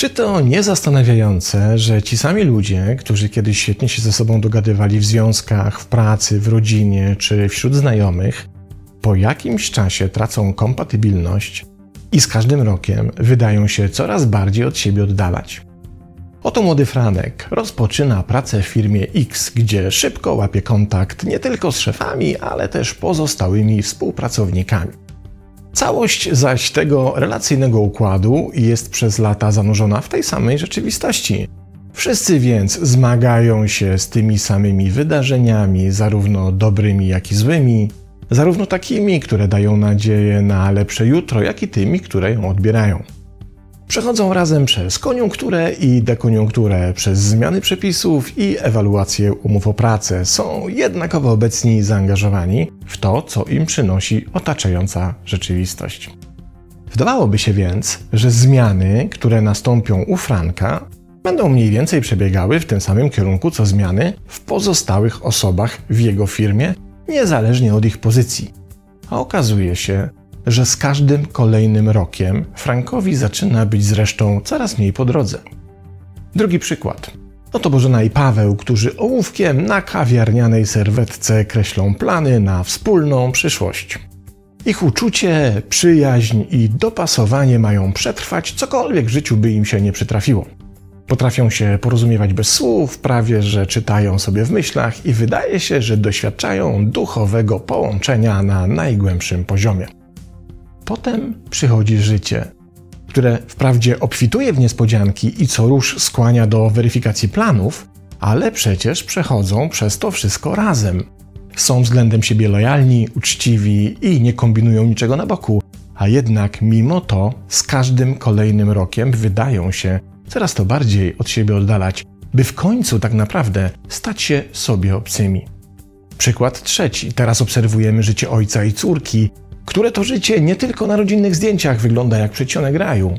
Czy to nie zastanawiające, że ci sami ludzie, którzy kiedyś świetnie się ze sobą dogadywali w związkach, w pracy, w rodzinie czy wśród znajomych, po jakimś czasie tracą kompatybilność i z każdym rokiem wydają się coraz bardziej od siebie oddalać? Oto młody Franek rozpoczyna pracę w firmie X, gdzie szybko łapie kontakt nie tylko z szefami, ale też pozostałymi współpracownikami. Całość zaś tego relacyjnego układu jest przez lata zanurzona w tej samej rzeczywistości. Wszyscy więc zmagają się z tymi samymi wydarzeniami, zarówno dobrymi, jak i złymi, zarówno takimi, które dają nadzieję na lepsze jutro, jak i tymi, które ją odbierają. Przechodzą razem przez koniunkturę i dekoniunkturę, przez zmiany przepisów i ewaluację umów o pracę. Są jednakowo obecni zaangażowani w to, co im przynosi otaczająca rzeczywistość. Wydawałoby się więc, że zmiany, które nastąpią u Franka, będą mniej więcej przebiegały w tym samym kierunku co zmiany w pozostałych osobach w jego firmie, niezależnie od ich pozycji. A okazuje się, że z każdym kolejnym rokiem Frankowi zaczyna być zresztą coraz mniej po drodze. Drugi przykład. Oto Bożena i Paweł, którzy ołówkiem na kawiarnianej serwetce kreślą plany na wspólną przyszłość. Ich uczucie, przyjaźń i dopasowanie mają przetrwać, cokolwiek w życiu by im się nie przytrafiło. Potrafią się porozumiewać bez słów, prawie że czytają sobie w myślach i wydaje się, że doświadczają duchowego połączenia na najgłębszym poziomie. Potem przychodzi życie, które wprawdzie obfituje w niespodzianki i co rusz skłania do weryfikacji planów, ale przecież przechodzą przez to wszystko razem. Są względem siebie lojalni, uczciwi i nie kombinują niczego na boku, a jednak mimo to z każdym kolejnym rokiem wydają się coraz to bardziej od siebie oddalać, by w końcu tak naprawdę stać się sobie obcymi. Przykład trzeci. Teraz obserwujemy życie ojca i córki, które to życie nie tylko na rodzinnych zdjęciach wygląda jak przedsionek raju.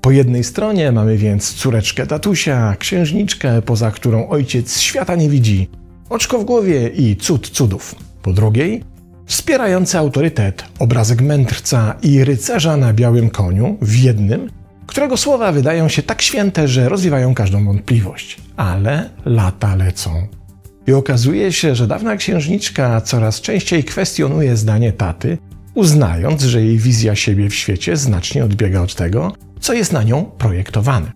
Po jednej stronie mamy więc córeczkę tatusia, księżniczkę, poza którą ojciec świata nie widzi, oczko w głowie i cud cudów. Po drugiej wspierający autorytet, obrazek mędrca i rycerza na białym koniu w jednym, którego słowa wydają się tak święte, że rozwiewają każdą wątpliwość. Ale lata lecą. I okazuje się, że dawna księżniczka coraz częściej kwestionuje zdanie taty, uznając, że jej wizja siebie w świecie znacznie odbiega od tego, co jest na nią projektowane.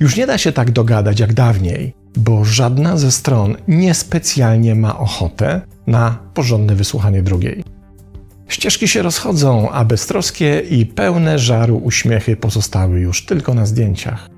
Już nie da się tak dogadać jak dawniej, bo żadna ze stron niespecjalnie ma ochotę na porządne wysłuchanie drugiej. Ścieżki się rozchodzą, a beztroskie i pełne żaru uśmiechy pozostały już tylko na zdjęciach.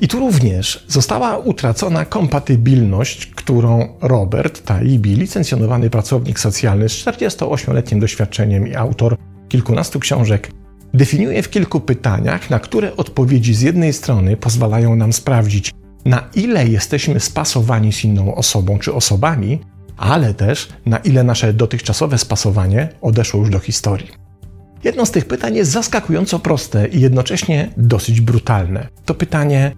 I tu również została utracona kompatybilność, którą Robert Taibi, licencjonowany pracownik socjalny z 48-letnim doświadczeniem i autor kilkunastu książek, definiuje w kilku pytaniach, na które odpowiedzi z jednej strony pozwalają nam sprawdzić, na ile jesteśmy spasowani z inną osobą czy osobami, ale też na ile nasze dotychczasowe spasowanie odeszło już do historii. Jedno z tych pytań jest zaskakująco proste i jednocześnie dosyć brutalne. To pytanie,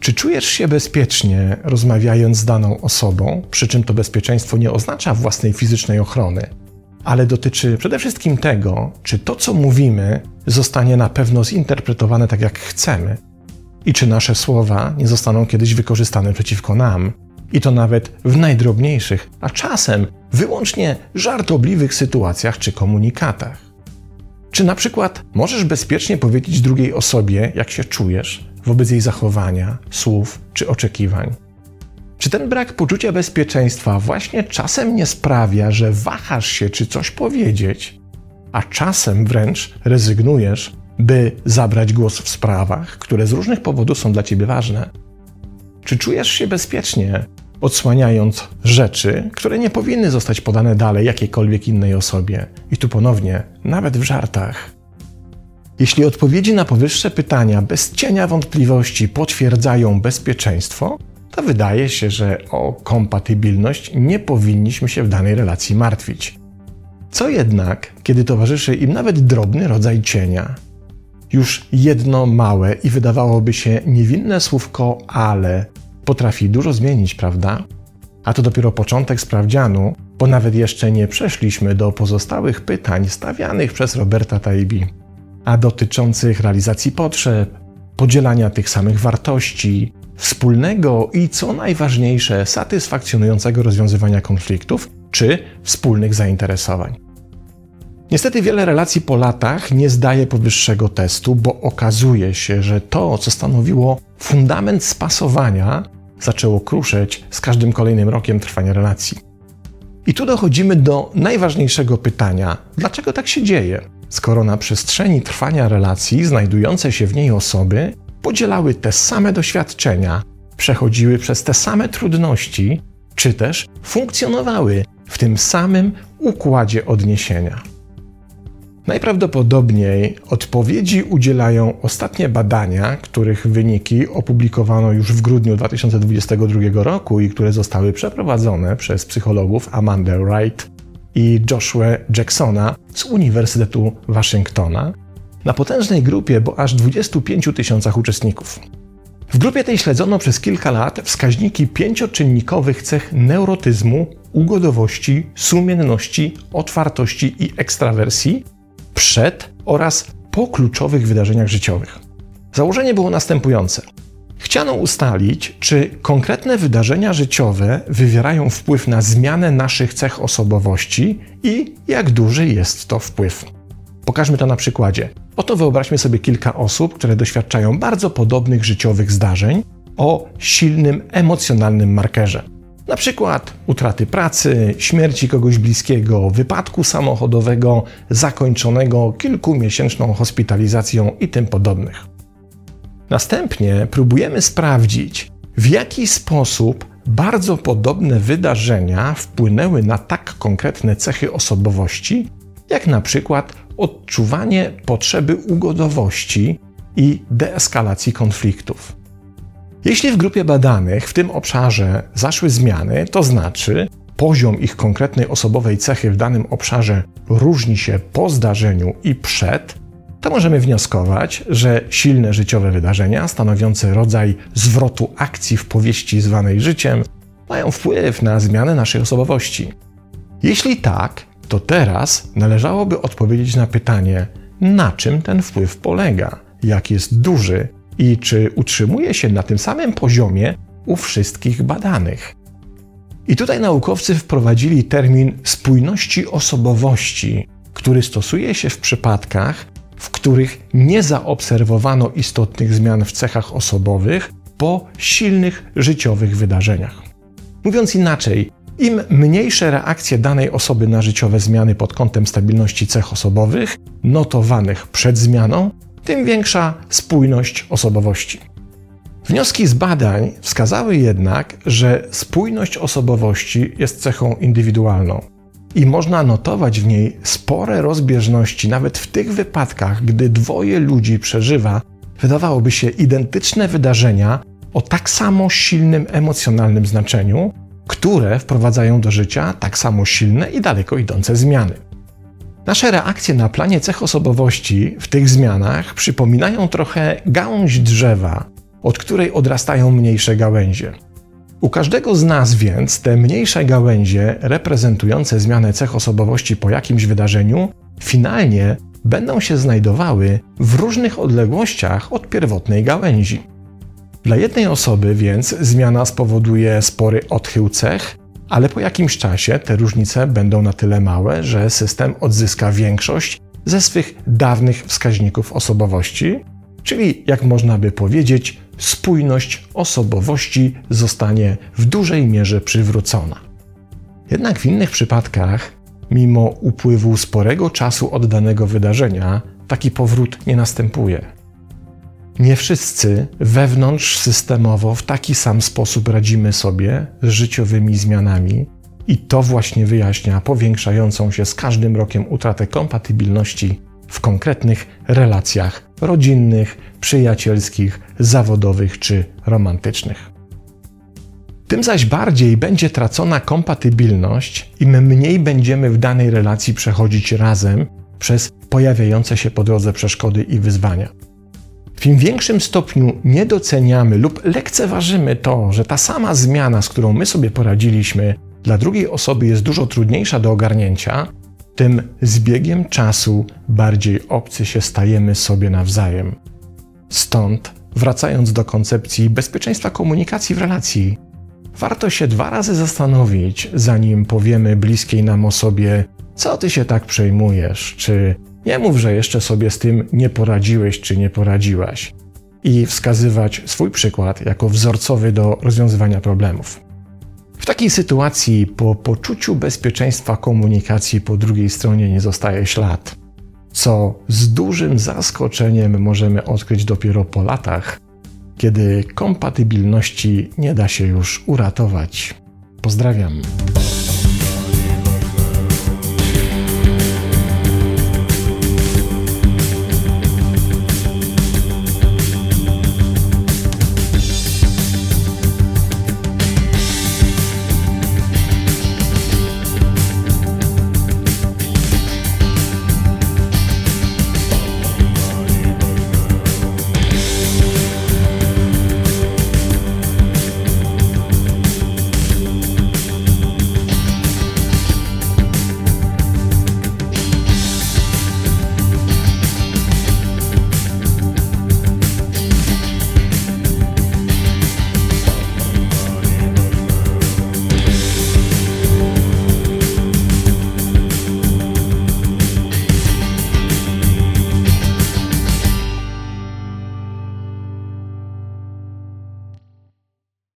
czy czujesz się bezpiecznie rozmawiając z daną osobą, przy czym to bezpieczeństwo nie oznacza własnej fizycznej ochrony, ale dotyczy przede wszystkim tego, czy to, co mówimy, zostanie na pewno zinterpretowane tak, jak chcemy i czy nasze słowa nie zostaną kiedyś wykorzystane przeciwko nam, i to nawet w najdrobniejszych, a czasem wyłącznie żartobliwych sytuacjach czy komunikatach. Czy na przykład możesz bezpiecznie powiedzieć drugiej osobie, jak się czujesz, wobec jej zachowania, słów czy oczekiwań? Czy ten brak poczucia bezpieczeństwa właśnie czasem nie sprawia, że wahasz się, czy coś powiedzieć, a czasem wręcz rezygnujesz, by zabrać głos w sprawach, które z różnych powodów są dla ciebie ważne? Czy czujesz się bezpiecznie, odsłaniając rzeczy, które nie powinny zostać podane dalej jakiejkolwiek innej osobie? I tu ponownie, nawet w żartach. Jeśli odpowiedzi na powyższe pytania bez cienia wątpliwości potwierdzają bezpieczeństwo, to wydaje się, że o kompatybilność nie powinniśmy się w danej relacji martwić. Co jednak, kiedy towarzyszy im nawet drobny rodzaj cienia? Już jedno małe i wydawałoby się niewinne słówko ale potrafi dużo zmienić, prawda? A to dopiero początek sprawdzianu, bo nawet jeszcze nie przeszliśmy do pozostałych pytań stawianych przez Roberta Taibi, a dotyczących realizacji potrzeb, podzielania tych samych wartości, wspólnego i co najważniejsze, satysfakcjonującego rozwiązywania konfliktów czy wspólnych zainteresowań. Niestety wiele relacji po latach nie zdaje powyższego testu, bo okazuje się, że to, co stanowiło fundament spasowania, zaczęło kruszeć z każdym kolejnym rokiem trwania relacji. I tu dochodzimy do najważniejszego pytania: dlaczego tak się dzieje? Skoro na przestrzeni trwania relacji znajdujące się w niej osoby podzielały te same doświadczenia, przechodziły przez te same trudności, czy też funkcjonowały w tym samym układzie odniesienia. Najprawdopodobniej odpowiedzi udzielają ostatnie badania, których wyniki opublikowano już w grudniu 2022 roku i które zostały przeprowadzone przez psychologów Amanda Wright i Joshua Jacksona z Uniwersytetu Waszyngtona na potężnej grupie, bo aż 25 tysiącach uczestników. W grupie tej śledzono przez kilka lat wskaźniki pięcioczynnikowych cech neurotyzmu, ugodowości, sumienności, otwartości i ekstrawersji przed oraz po kluczowych wydarzeniach życiowych. Założenie było następujące. Chciano ustalić, czy konkretne wydarzenia życiowe wywierają wpływ na zmianę naszych cech osobowości i jak duży jest to wpływ. Pokażmy to na przykładzie. Oto wyobraźmy sobie kilka osób, które doświadczają bardzo podobnych życiowych zdarzeń o silnym emocjonalnym markerze. Na przykład utraty pracy, śmierci kogoś bliskiego, wypadku samochodowego zakończonego kilkumiesięczną hospitalizacją i tym podobnych. Następnie próbujemy sprawdzić, w jaki sposób bardzo podobne wydarzenia wpłynęły na tak konkretne cechy osobowości, jak na przykład odczuwanie potrzeby ugodowości i deeskalacji konfliktów. Jeśli w grupie badanych w tym obszarze zaszły zmiany, to znaczy poziom ich konkretnej osobowej cechy w danym obszarze różni się po zdarzeniu i przed, to możemy wnioskować, że silne życiowe wydarzenia stanowiące rodzaj zwrotu akcji w powieści zwanej życiem mają wpływ na zmianę naszej osobowości. Jeśli tak, to teraz należałoby odpowiedzieć na pytanie, na czym ten wpływ polega, jak jest duży i czy utrzymuje się na tym samym poziomie u wszystkich badanych. I tutaj naukowcy wprowadzili termin spójności osobowości, który stosuje się w przypadkach, w których nie zaobserwowano istotnych zmian w cechach osobowych po silnych życiowych wydarzeniach. Mówiąc inaczej, im mniejsze reakcje danej osoby na życiowe zmiany pod kątem stabilności cech osobowych, notowanych przed zmianą, tym większa spójność osobowości. Wnioski z badań wskazały jednak, że spójność osobowości jest cechą indywidualną i można notować w niej spore rozbieżności, nawet w tych wypadkach, gdy dwoje ludzi przeżywa, wydawałoby się, identyczne wydarzenia o tak samo silnym emocjonalnym znaczeniu, które wprowadzają do życia tak samo silne i daleko idące zmiany. Nasze reakcje na planie cech osobowości w tych zmianach przypominają trochę gałąź drzewa, od której odrastają mniejsze gałęzie. U każdego z nas więc te mniejsze gałęzie reprezentujące zmianę cech osobowości po jakimś wydarzeniu finalnie będą się znajdowały w różnych odległościach od pierwotnej gałęzi. Dla jednej osoby więc zmiana spowoduje spory odchył cech, ale po jakimś czasie te różnice będą na tyle małe, że system odzyska większość ze swych dawnych wskaźników osobowości, czyli jak można by powiedzieć, spójność osobowości zostanie w dużej mierze przywrócona. Jednak w innych przypadkach, mimo upływu sporego czasu od danego wydarzenia, taki powrót nie następuje. Nie wszyscy wewnątrz systemowo w taki sam sposób radzimy sobie z życiowymi zmianami, i to właśnie wyjaśnia powiększającą się z każdym rokiem utratę kompatybilności w konkretnych relacjach rodzinnych, przyjacielskich, zawodowych czy romantycznych. Tym zaś bardziej będzie tracona kompatybilność, im mniej będziemy w danej relacji przechodzić razem przez pojawiające się po drodze przeszkody i wyzwania. W im większym stopniu nie doceniamy lub lekceważymy to, że ta sama zmiana, z którą my sobie poradziliśmy, dla drugiej osoby jest dużo trudniejsza do ogarnięcia, tym z biegiem czasu bardziej obcy się stajemy sobie nawzajem. Stąd, wracając do koncepcji bezpieczeństwa komunikacji w relacji, warto się dwa razy zastanowić, zanim powiemy bliskiej nam osobie, co ty się tak przejmujesz, czy nie mów, że jeszcze sobie z tym nie poradziłeś czy nie poradziłaś. I wskazywać swój przykład jako wzorcowy do rozwiązywania problemów. Takiej sytuacji po poczuciu bezpieczeństwa komunikacji po drugiej stronie nie zostaje ślad, co z dużym zaskoczeniem możemy odkryć dopiero po latach, kiedy kompatybilności nie da się już uratować. Pozdrawiam.